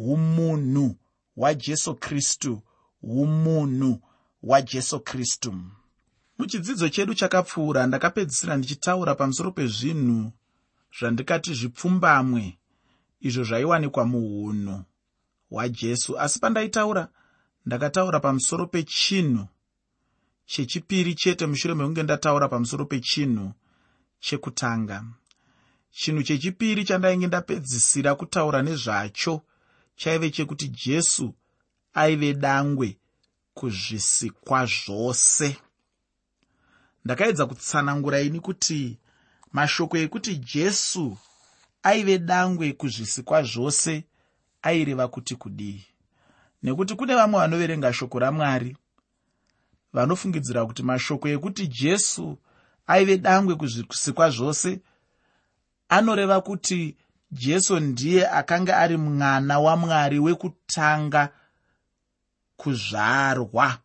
umunhu hwajesu kristu umunhu hwajesu kristu. Muchidzidzo chedu chakapfuura ndakapedzisira ndichitaura pamusoro pezvinhu zvandikati zvipfumbamwe izvo zvaiwanikwa muunhu hwajesu asi pandaitaura ndakataura pamusoro pechinhu chechipiri chete mushure mekunge ndataura pamusoro pechinhu chekutanga. Chinhu chechipiri chandainge ndapedzisira kutaura nezvacho chaive chekuti jesu aive dangwe kuzvisikwa zvose. Ndakaedza kutsanangura ini kuti mashoko ekuti jesu aive dangwe kuzvisikwa zvose aireva kuti kudii. Nekuti kune vamwe vanoverenga shoko ramwari vanofungidzira kuti mashoko ekuti jesu aive dangwe kuzvisikwa zvose anoreva kuti jesu ndiye akanga ari mwana wamwari wekutanga kuzvarwa.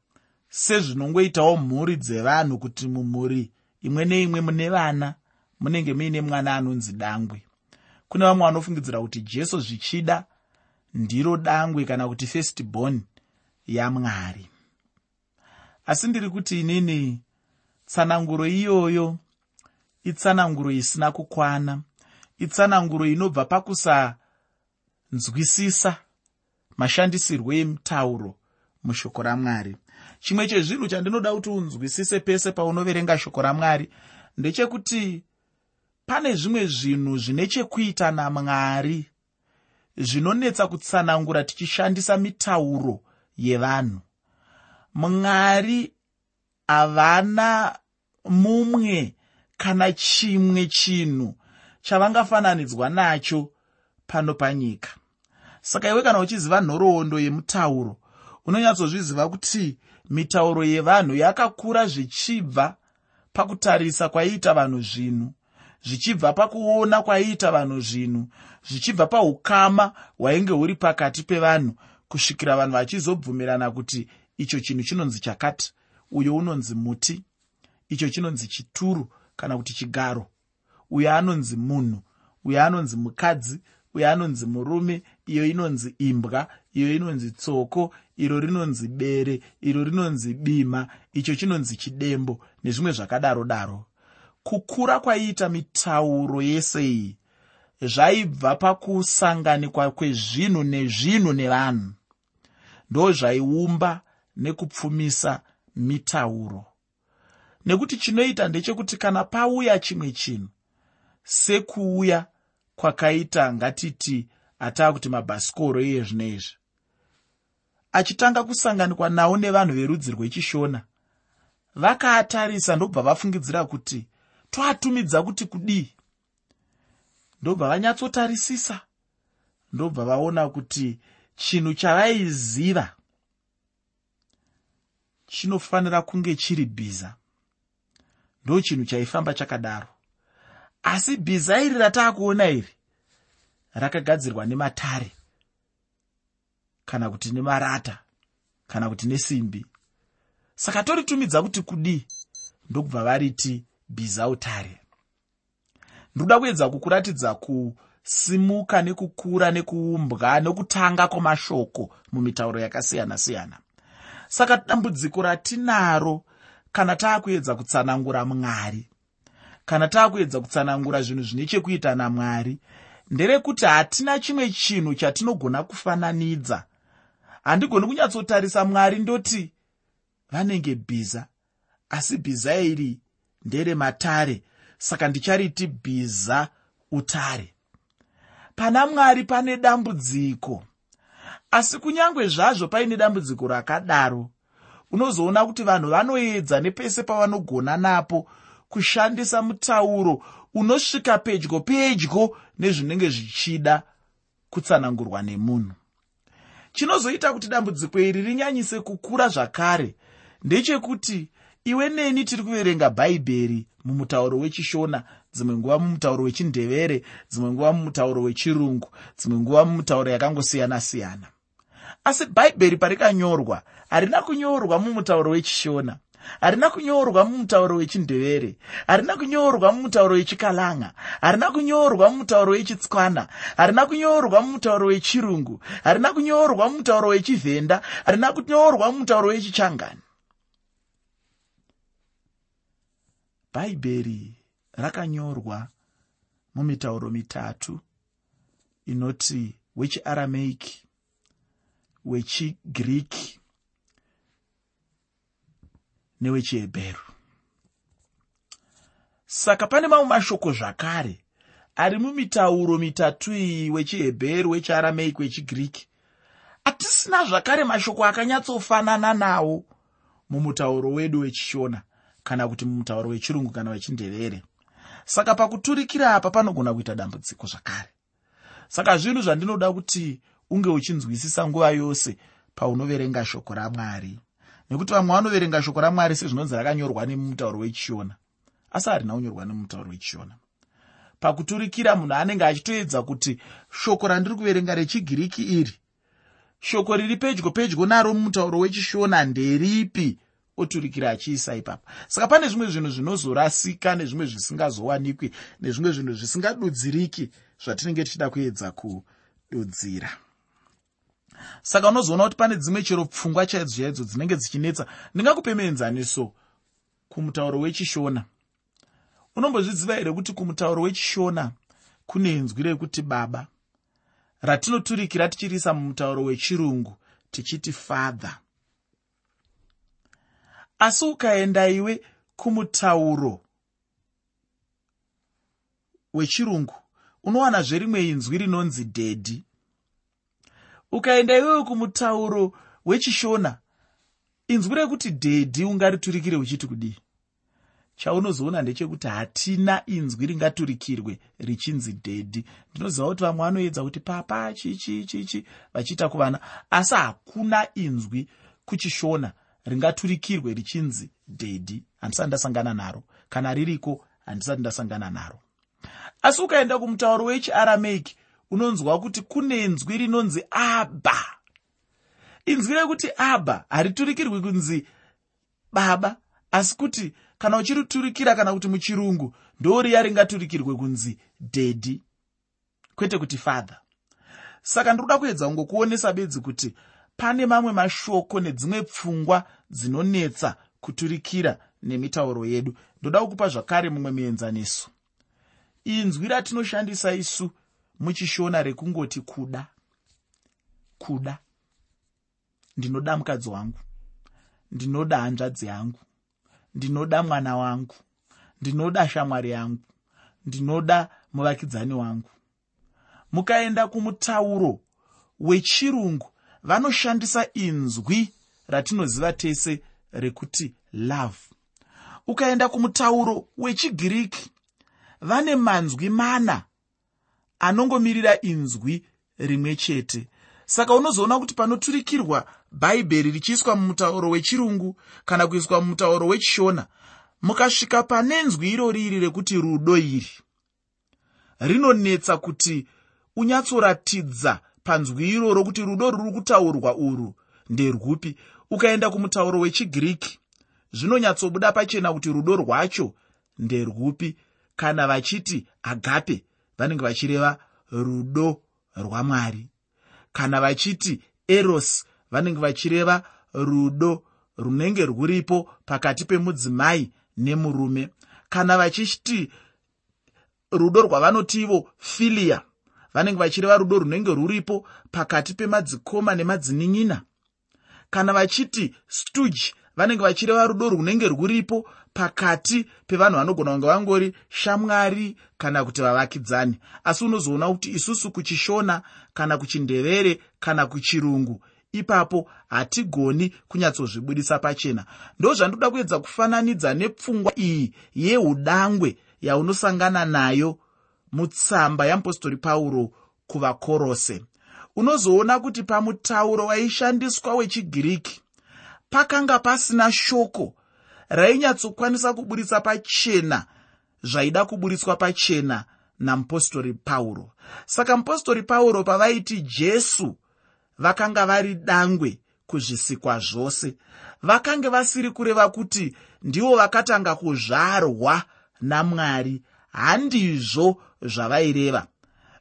Sezvinongoitawo mhuri dzevanhu kuti mumhuri imwe neimwe mune vana munenge muine mwana anonzi dangwe. Kune vamwe vanofungidzira kuti jesu zvichida ndiro dangwe kana kuti first born yamwari asi ndiri kuti inini tsananguro iyoyo itsananguro isina kukwana itsananguro inobva pakusanzwisisa mashandisirwo emutauro mushoko ramwari. Chimwe chezvinhu chandinoda kuti unzwisise pese paunoverenga shoko ramwari ndechekuti pane zvimwe zvinhu zvine chekuita namwari zvinonetsa kutsanangura tichishandisa mitauro yevanhu. Mwari havana mumwe kana chimwe chinhu chavangafananidzwa nacho pano panyika. Saka iwe kana uchiziva nhoroondo yemutauro unonyatsozviziva kuti mitauro yevanhu yakakura zvichibva pakutarisa kwaiita vanhu zvinhu zvichibva pakuona kwaiita vanhu zvinhu zvichibva paukama hwainge huri pakati pevanhu kusvikira vanhu vachizobvumirana kuti icho chinhu chinonzi chakati uyo unonzi muti icho chinonzi chituru kana kuti chigaro uyo anonzi munhu uyo anonzi mukadzi uyo anonzi murume iyo inonzi imbwa iyo inonzi tsoko iro rinonzi bere iro rinonzi bima icho chinonzi chidembo nezvimwe zvakadaro daro. Kukura kwaiita mitauro yese iyi zvaibva pakusanganikwa kwezvinhu nezvinhu nevanhu ndo zvaiumba nekupfumisa mitauro. Nekuti chinoita ndechekuti kana pauya chimwe chinhu sekuuya kwakaita ngatiti ataa kuti mabhasikoro iye zvino izvi. Achitanga kusanganikwa nawo nevanhu verudzi rwechishona vakaatarisa ndobva vafungidzira kuti toatumidza kuti kudii? Ndobva vanyatsotarisisa ndobva vaona kuti chinhu chavaiziva chinofanira kunge chiri bhiza. Ndo chinhu chaifamba chakadaro asi bhiza iri rataakuona iri rakagadzirwa nematare kana kuti nemarata kana kuti nesimbi. Saka toritumidza kuti kudii ndokubva variti bhizautare? Ndoda kuedza kukuratidza kusimuka nekukura nekuumbwa nokutanga kwamashoko mumitauro yakasiyana-siyana. Saka dambudziko ratinaro kana taakuedza kutsanangura mwari kana taakuedza kutsanangura zvinhu zvine chekuita namwari nderekuti hatina chimwe chinhu chatinogona kufananidza. Handigoni kunyatsotarisa mwari ndoti vanenge bhiza asi bhiza iri nderematare saka ndichariti bhiza utare. Pana mwari pane dambudziko asi kunyange zvazvo paine dambudziko rakadaro unozoona kuti vanhu vanoedza nepese pavanogona napo kushandisa mutauro unosvika pedyo pedyo nezvinenge zvichida kutsanangurwa nemunhu. Chinozoita kuti dambudziko iri rinyanyise kukura zvakare ndechekuti iwe neni tiri kuverenga bhaibheri mumutauro wechishona dzimwe nguva mumutauro wechindevere dzimwe nguva mumutauro wechirungu dzimwe nguva mumutauro yakangosiyana-siyana. Asi bhaibheri parikanyorwa harina kunyorwa mumutauro wechishona harina kunyorwa mumutauro wechindevere. Harina kunyorwa mumutauro wechikalanga. Harina kunyorwa mumutauro wechitswana. Harina kunyorwa mumutauro wechirungu. Harina kunyorwa mumutauro wechivhenda. Harina kunyorwa mumutauro wechichangani. Bhaibheri rakanyorwa mumitauro mitatu inoti wechiaramaic wechigiriki newechihebheru. Saka pane mamwe mashoko zvakare ari mumitauro mitatu iyi wechihebheru wechiaramaic wechigiriki hatisina zvakare mashoko akanyatsofanana nawo mumutauro wedu wechishona kana kuti mumutauro wechirungu kana wechindevere saka pakuturikira apa panogona kuita dambudziko zvakare. Saka zvinhu zvandinoda kuti unge uchinzwisisa nguva yose paunoverenga shoko ramwari nekuti vamwe vanoverenga shoko ramwari sezvinonzi rakanyorwa nemumutauro wechishona asi harina kunyorwa nemumutauro wechishona pakuturikira munhu anenge achitoedza kuti shoko randiri kuverenga rechigiriki iri shoko riri pedyo pedyo naro mumutauro wechishona nderipi oturikira achiisa ipapo. Saka pane zvimwe zvinhu zvinozorasika nezvimwe zvisingazowanikwi nezvimwe zvinhu zvisingadudziriki zvatinenge tichida kuedza kududzira saka unozoona kuti pane dzimwe chero pfungwa chaidzo chaidzo dzinenge dzichinetsa. Ndingakupe muenzaniso kumutauro wechishona. Unombozviziva here kuti kumutauro wechishona kune inzwi rekuti baba ratinoturikira tichiriisa mumutauro wechirungu tichiti father? Asi ukaenda iwe kumutauro wechirungu unowanazve rimwe inzwi rinonzi dhedhi ukaenda iwewe kumutauro wechishona inzwi rekuti dhedhi ungariturikire uchiti kudii? Chaunozoona ndechekuti hatina inzwi ringaturikirwe richinzi dhedhi. Ndinoziva kuti vamwe vanoedza kuti papa chichi chichi vachiita kuvana. Asi hakuna inzwi kuchishona ringaturikirwe richinzi dhedhi. Handisati ndasangana naro. Kana ririko handisati ndasangana naro. Asi ukaenda kumutauro wechiaramaic unonzwa kuti kune nzwi rinonzi abha inzwi rekuti abha hariturikirwi kunzi baba asi kuti kana uchiriturikira kana kuti muchirungu ndoriya ringaturikirwe kunzi dhedhi kwete kuti father. Saka ndinoda kuedza kungokuonesa bedzi kuti pane mamwe mashoko nedzimwe pfungwa dzinonetsa kuturikira nemitauro yedu. Ndoda kukupa zvakare mumwe muenzaniso. Inzwi ratinoshandisa isu muchishona rekungoti kuda. Kuda. Ndinoda mukadzi wangu. Ndinoda hanzvadzi yangu. Ndinoda mwana wangu. Ndinoda shamwari yangu. Ndinoda muvakidzani wangu. Mukaenda kumutauro wechirungu vanoshandisa inzwi ratinoziva tese rekuti love. Ukaenda kumutauro wechigiriki vane manzwi mana anongomirira inzwi rimwe chete. Saka unozoona kuti panoturikirwa bhaibheri richiiswa mumutauro wechirungu kana kuiswa mumutauro wechishona mukasvika pane nzwi irori iri rekuti rudo iri. Rinonetsa kuti unyatsoratidza panzwi iroro kuti rudo ruri kutaurwa urwu. Nderwupi? Ukaenda kumutauro wechigiriki zvinonyatsobuda pachena kuti rudo rwacho nderwupi? Kana vachiti agape vanenge vachireva rudo rwamwari. Kana vachiti eros vanenge vachireva rudo runenge rwuripo pakati pemudzimai nemurume. Kana vachiti rudo rwavanotivo filia vanenge vachireva rudo runenge rwuripo pakati pemadzikoma nemadzinin'ina kana vachiti stuge vanenge vachireva rudo runenge rwuripo pakati pevanhu vanogona kunge vangori shamwari kana kuti vavakidzani. Asi unozoona kuti isusu kuchishona kana kuchindevere kana kuchirungu ipapo hatigoni kunyatsozvibudisa pachena. Ndo zvandoda kuedza kufananidza nepfungwa iyi yeudangwe yaunosangana nayo mutsamba yamupostori pauro kuvakorose. Unozoona kuti pamutauro waishandiswa wechigiriki pakanga pasina shoko rainyatsokwanisa kuburitsa pachena zvaida kuburitswa pachena namupostori pauro. Saka mupostori pauro pavaiti jesu vakanga vari dangwe kuzvisikwa zvose. Vakange vasiri kureva kuti ndivo vakatanga kuzvarwa namwari handizvo zvavaireva.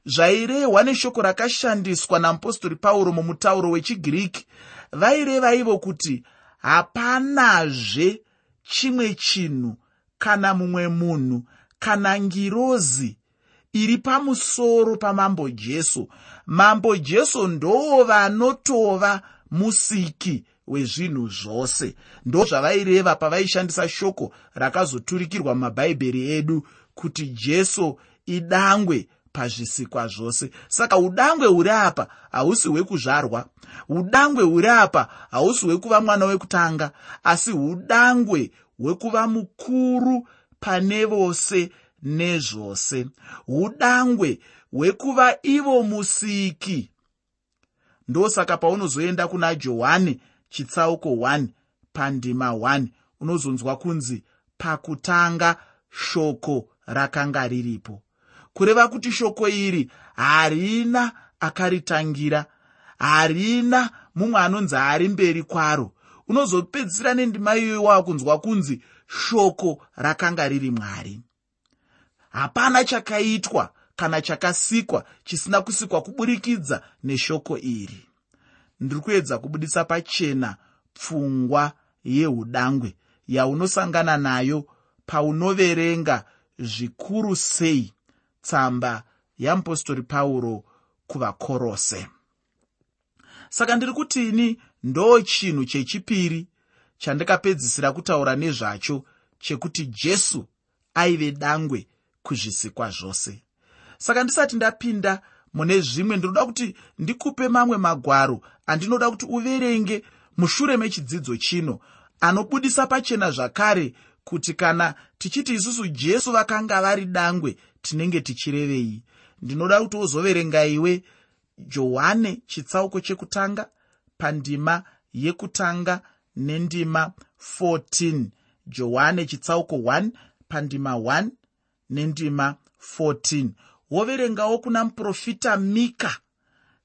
Zvairehwa neshoko rakashandiswa namupostori pauro mumutauro wechigiriki vaireva ivo kuti hapanazve chimwe chinhu kana mumwe munhu kana ngirozi iri pamusoro pamambo jesu. Mambo jesu ndoo vanotova musiki wezvinhu zvose. Ndo zvavaireva pavaishandisa shoko rakazoturikirwa mumabhaibheri edu kuti jesu idangwe pazvisikwa zvose. Saka udangwe huri apa hausi hwekuzvarwa. Udangwe huri apa hausi hwekuva mwana wekutanga. Asi udangwe hwekuva mukuru pane vose nezvose. Udangwe hwekuva ivo musiki. Ndosaka paunozoenda kuna johani chitsauko 1 pandima 1 unozonzwa kunzi pakutanga shoko rakanga riripo kureva kuti shoko iri harina akaritangira harina mumwe anonzi ari mberi kwaro. Unozopedzisira nendima iyoyo waakunzwa kunzi shoko rakanga riri mwari. Hapana chakaitwa kana chakasikwa chisina kusikwa kuburikidza neshoko iri. Ndiri kuedza kubudisa pachena pfungwa yeudangwe yaunosangana nayo paunoverenga zvikuru sei tsamba yamupostori pauro kuvakorose. Saka ndiri kutini ndo chinhu chechipiri chandikapedzisira kutaura nezvacho chekuti jesu aive dangwe kuzvisikwa zvose. Saka ndisati ndapinda mune zvimwe ndinoda kuti ndikupe mamwe magwaro andinoda kuti uverenge mushure mechidzidzo chino anobudisa pachena zvakare kuti kana tichiti isusu jesu vakanga vari dangwe tinenge tichirevei. Ndinoda kuti wozoverenga iwe johani chitsauko chekutanga pandima yekutanga nendima 14 johani chitsauko 1 pandima 1 nendima 14 woverengawo kuna muprofita mika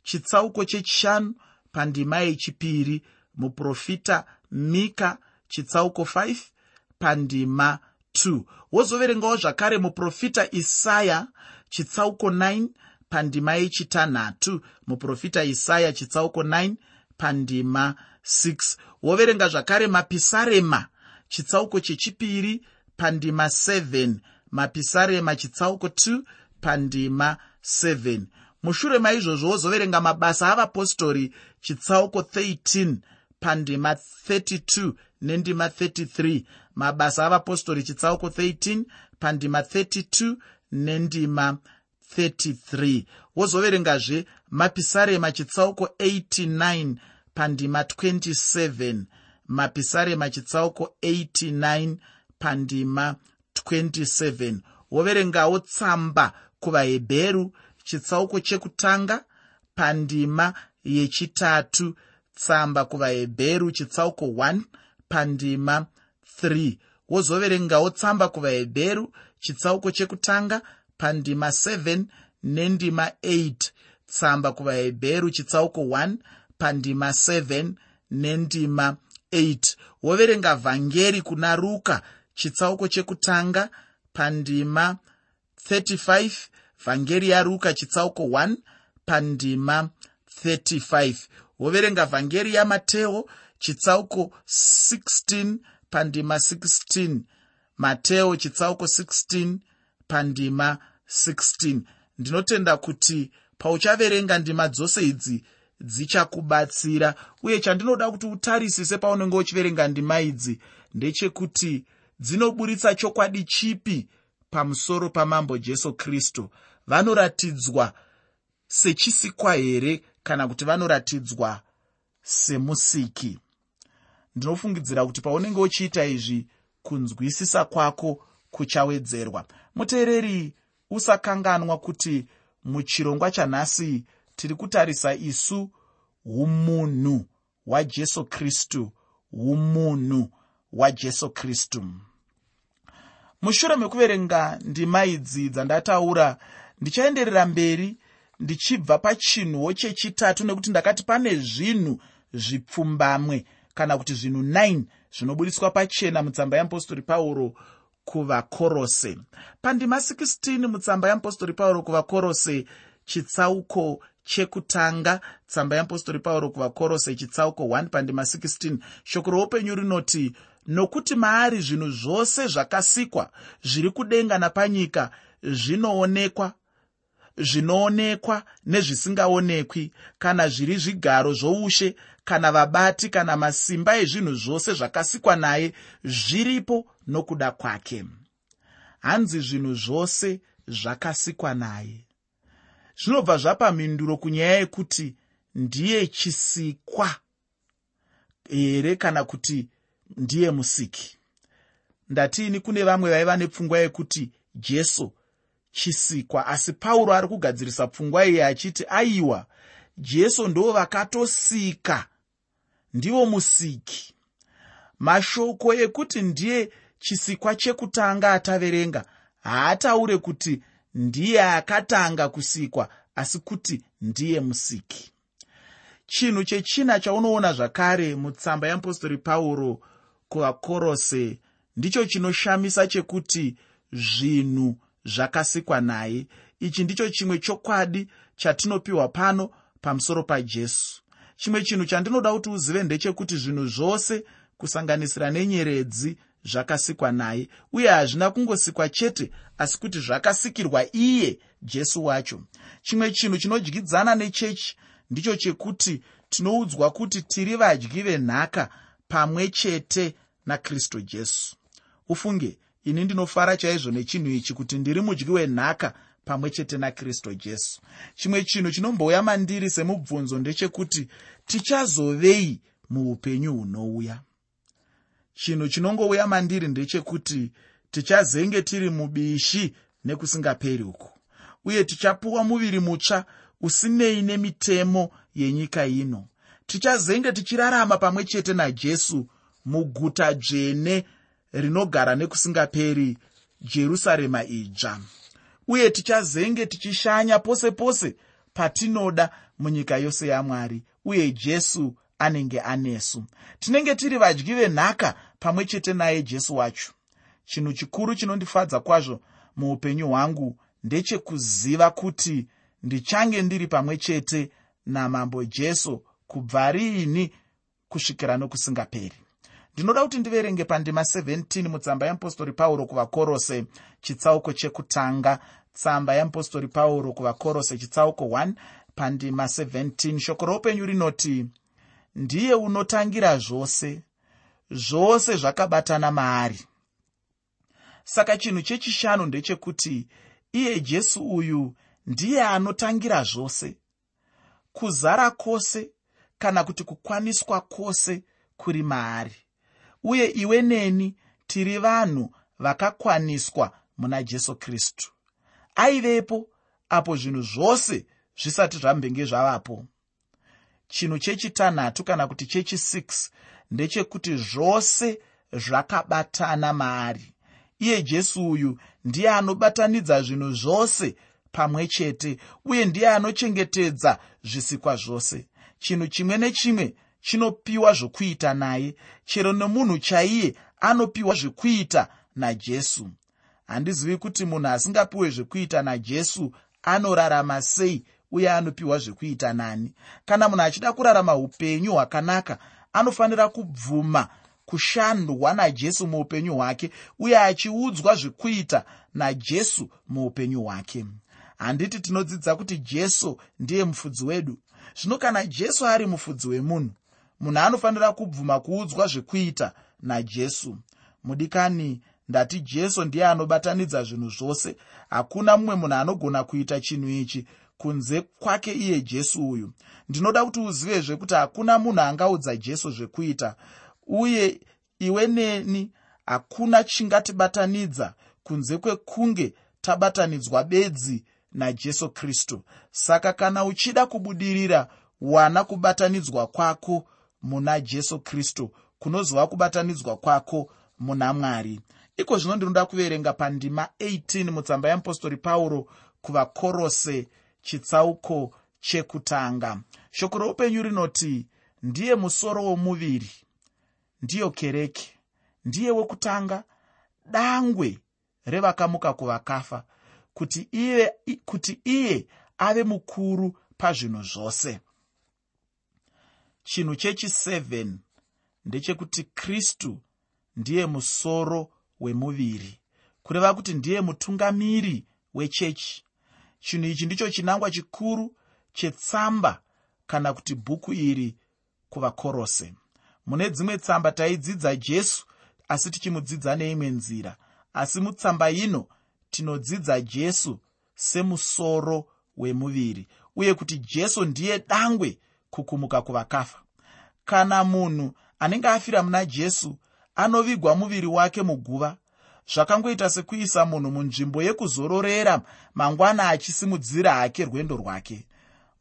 chitsauko chechishanu pandima yechipiri. Muprofita mika chitsauko 5 pandima 2 wozoverengawo zvakare muprofita isaya chitsauko 9 pandima yechitanhatu. Muprofita isaya chitsauko 9 pandima 6 woverenga zvakare mapisarema chitsauko chechipiri pandima 7 mapisarema chitsauko 2 pandima 7 mushure maizvozvo wozoverenga mabasa avapostori chitsauko 13 pandima 32 nendima 33 mabasa avapostori chitsauko 13 pandima 32 nendima 33 wozoverengazve mapisarema chitsauko 89 pandima 27 mapisarema chitsauko 89 pandima 27 woverengawo tsamba kuvahebheru chitsauko chekutanga pandima yechitatu tsamba kuvahebheru chitsauko 1 pandima 3 wozoverengawo tsamba kuvahebheru chitsauko chekutanga pandima 7 nendima 8 tsamba kuvahebheru chitsauko 1 pandima 7 nendima 8 woverenga vhangeri kuna ruka chitsauko chekutanga pandima 35 vhangeri yaruka chitsauko 1 pandima 35 woverenga vhangeri yamateo chitsauko 16 pandima 16 mateo chitsauko 16 pandima 16 ndinotenda kuti pauchaverenga ndima dzose idzi dzichakubatsira. Uye chandinoda kuti utarisise paunenge uchiverenga ndima idzi ndechekuti dzinoburitsa chokwadi chipi pamusoro pamambo jesu kristu. Vanoratidzwa sechisikwa here kana kuti vanoratidzwa semusiki. Ndinofungidzira kuti paunenge uchiita izvi kunzwisisa kwako kuchawedzerwa. Muteereri usakanganwa kuti muchirongwa chanhasi tiri kutarisa isu umunhu hwajesu kristu umunhu hwajesu kristu. Mushure mekuverenga ndima idzi dzandataura ndichaenderera mberi ndichibva pachinhuwo chechitatu nekuti ndakati pane zvinhu zvipfumbamwe kana kuti zvinhu 9 zvinobudiswa pachena mutsamba yeapostori pauro kuvakorose. Pandima 16 mutsamba yeapostori pauro kuvakorose chitsauko chekutanga tsamba yeapostori pauro kuvakorose chitsauko 1 pandima 16 shoko roupenyu rinoti nokuti maari zvinhu zvose zvakasikwa zviri kudenga napanyika zvinoonekwa zvinoonekwa nezvisingaonekwi kana zviri zvigaro zvoushe kana vabati kana masimba ezvinhu zvose zvakasikwa naye zviripo nokuda kwake. Hanzi zvinhu zvose zvakasikwa naye. Zvinobva zvapa mhinduro kunyaya yekuti ndiye chisikwa here kana kuti ndiye musiki? Ndatiini kune vamwe vaiva nepfungwa yekuti jesu chisikwa asi pauro ari kugadzirisa pfungwa iyi achiti aiwa jesu ndo vakatosika ndivo musiki. Mashoko ekuti ndiye chisikwa chekutanga ataverenga haataure kuti ndiye akatanga kusikwa asi kuti ndiye musiki. Chinhu chechina chaunoona zvakare mutsamba yeapostori pauro kuvakorose ndicho chinoshamisa chekuti zvinhu zvakasikwa naye. Ichi ndicho chimwe chokwadi chatinopiwa pano pamusoro pajesu. Chimwe chinhu chandinoda kuti uzive ndechekuti zvinhu zvose kusanganisira nenyeredzi zvakasikwa naye uye hazvina kungosikwa chete asi kuti zvakasikirwa iye jesu wacho. Chimwe chinhu chinodyidzana nechechi ndicho chekuti tinoudzwa kuti tiri vadyi venhaka pamwe chete nakristu jesu. Ufunge ini ndinofara chaizvo nechinhu ichi kuti ndiri mudyi wenhaka pamwe chete nakristu jesu. Chimwe chinhu chinombouya mandiri semubvunzo ndechekuti tichazovei muupenyu hunouya. Chinhu chinongouya mandiri ndechekuti tichazenge tiri mubishi nekusingaperi uku uye tichapuwa muviri mutsva usinei nemitemo yenyika ino. Tichazenge tichirarama pamwe chete najesu muguta dzvene rinogara nekusingaperi jerusarema idzva uye tichazenge tichishanya pose pose patinoda munyika yose yamwari uye jesu anenge anesu. Tinenge tiri vadyi venhaka pamwe chete naye jesu wacho. Chinhu chikuru chinondifadza kwazvo muupenyu hwangu ndechekuziva kuti ndichange ndiri pamwe chete namambo jesu kubva riini kusvikira nokusingaperi ndinoda kuti ndiverenge pandima 17 mutsamba yeapostori pauro kuvakorose. Chitsauko chekutanga tsamba yeapostori pauro kuvakorose chitsauko 1 pandima 17 shoko roupenyu rinoti ndiye unotangira zvose zvose zvakabatana maari. Saka chinhu chechishanu ndechekuti iye jesu uyu ndiye anotangira zvose kuzara kwose kana kuti kukwaniswa kwose kuri maari uye iwe neni tiri vanhu vakakwaniswa muna jesu kristu. Aivepo apo zvinhu zvose zvisati zvambenge zvavapo. Chinhu chechitanhatu kana kuti chechi6 ndechekuti zvose zvakabatana maari. Iye jesu uyu ndiye anobatanidza zvinhu zvose pamwe chete uye ndiye anochengetedza zvisikwa zvose. Chinhu chimwe nechimwe chinopiwa zvokuita naye chero nemunhu chaiye anopiwa zvekuita najesu handizivi kuti munhu asingapiwe zvekuita najesu anorarama sei uye anopiwa zvekuita nani. Kana munhu achida kurarama upenyu hwakanaka anofanira kubvuma kushandwa najesu muupenyu hwake uye achiudzwa zvekuita najesu muupenyu hwake. Handiti tinodzidza kuti jesu ndiye mufudzi wedu. Zvino kana jesu ari mufudzi wemunhu munhu anofanira kubvuma kuudzwa zvekuita najesu. Mudikani ndati jesu ndiye anobatanidza zvinhu zvose hakuna mumwe munhu anogona kuita chinhu ichi kunze kwake iye jesu uyu. Ndinoda kuti uzivezve kuti hakuna munhu angaudza jesu zvekuita uye iwe neni hakuna chingatibatanidza kunze kwekunge tabatanidzwa bedzi najesu kristu. Saka kana uchida kubudirira wana kubatanidzwa kwako muna jesu kristu kunozova kubatanidzwa kwako muna mwari. Iko zvino ndinoda kuverenga pandima 18 mutsamba yeapostori pauro kuvakorose chitsauko chekutanga. Shoko roupenyu rinoti ndiye musoro womuviri ndiyo kereke ndiye wekutanga dangwe revakamuka kuvakafa kuti iye, kuti iye ave mukuru pazvinhu zvose chinhu chechi7 ndechekuti kristu ndiye musoro wemuviri kureva kuti ndiye mutungamiri wechechi. Chinhu ichi ndicho chinangwa chikuru chetsamba kana kuti bhuku iri kuvakorose. Mune dzimwe tsamba taidzidza jesu asi tichimudzidza neimwe nzira asi mutsamba ino tinodzidza jesu semusoro wemuviri uye kuti jesu ndiye dangwe kukumuka kuvakafa. Kana munhu anenge afira muna jesu anovigwa muviri wake muguva zvakangoita sekuisa munhu munzvimbo yekuzororera mangwana achisimudzira hake rwendo rwake.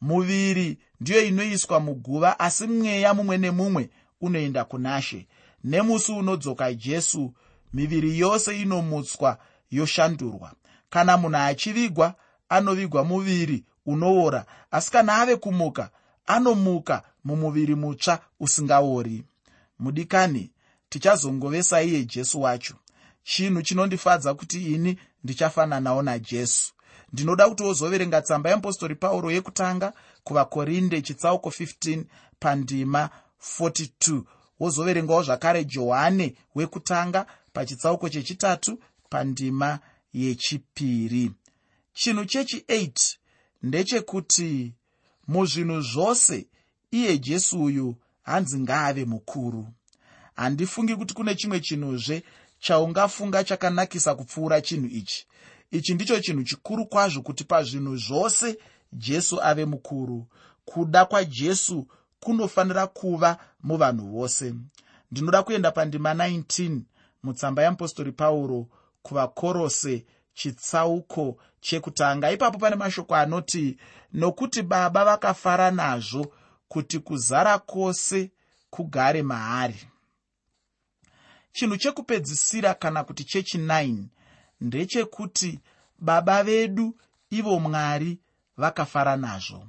Muviri ndiyo inoiswa muguva asi mweya mumwe nemumwe unoenda kunashe nemusi unodzoka jesu miviri yose inomutswa yoshandurwa. Kana munhu achivigwa anovigwa muviri unoora asi kana ave kumuka anomuka mumuviri mutsva usingaori. Mudikani tichazongovesa iye jesu wacho. Chinhu chinondifadza kuti ini ndichafananawo najesu. Ndinoda kuti wozoverenga tsamba yeapostori pauro yekutanga kuvakorinde chitsauko 15 pandima 42 wozoverengawo zvakare johani wekutanga pachitsauko chechitatu pandima yechipiri. Chinhu chechi8 ndechekuti muzvinhu zvose iye jesu uyu hanzi ngaave mukuru. Handifungi kuti kune chimwe chinhuzve chaungafunga chakanakisa kupfuura chinhu ichi. Ichi ndicho chinhu chikuru kwazvo kuti pazvinhu zvose jesu ave mukuru. Kuda kwajesu kunofanira kuva muvanhu vose. Ndinoda kuenda pandima 19 mutsamba yeapostori pauro kuvakorose chitsauko chekutanga. Ipapo pane mashoko anoti nokuti baba vakafara nazvo kuti kuzara kwose kugare maari. Chinhu chekupedzisira kana kuti chechi9 ndechekuti baba vedu ivo mwari vakafara nazvo.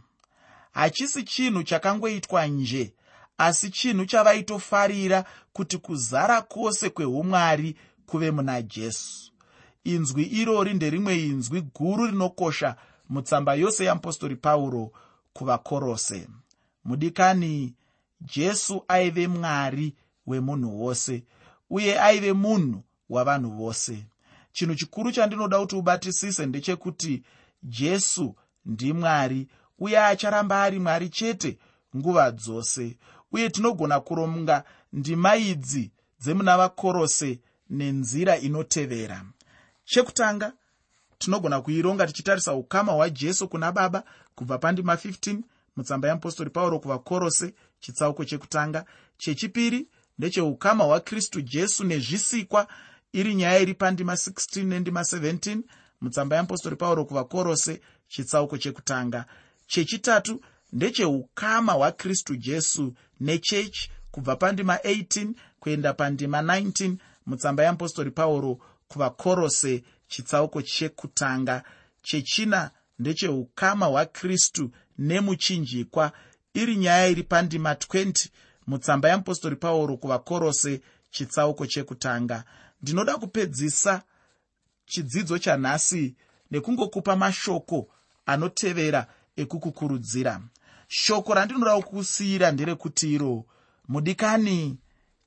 Hachisi chinhu chakangoitwa nje asi chinhu chavaitofarira kuti kuzara kwose kweumwari kuve muna jesu inzwi irori nderimwe inzwi guru rinokosha mutsamba yose yeapostori pauro kuvakorose. Mudikani jesu aive mwari wemunhu wose uye aive munhu wavanhu vose. Chinhu chikuru chandinoda kuti ubatisise ndechekuti jesu ndimwari uye acharamba ari mwari chete nguva dzose. Uye tinogona kuronga ndima idzi dzemuna vakorose nenzira inotevera chekutanga tinogona kuironga tichitarisa ukama hwajesu kuna baba kubva pandima 15 mutsamba yeapostori pauro kuvakorose chitsauko chekutanga. Chechipiri ndecheukama hwakristu jesu nezvisikwa iri nyaya iri pandima 16 nendima 17 mutsamba yeapostori pauro kuvakorose chitsauko chekutanga. Chechitatu ndecheukama hwakristu jesu nechechi kubva pandima 18 kuenda pandima 19 mutsamba yeapostori pauro kuvakorose chitsauko chekutanga chechina ndecheukama hwakristu nemuchinjikwa. Iri nyaya iri pandima 20 mutsamba yeapostori pauro kuvakorose chitsauko chekutanga. Ndinoda kupedzisa chidzidzo chanhasi nekungokupa mashoko anotevera ekukukurudzira. Shoko randinoda kukusiyira nderekuti iro mudikani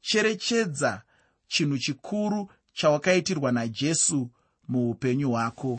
cherechedza chinhu chikuru chawakaitirwa najesu muupenyu hwako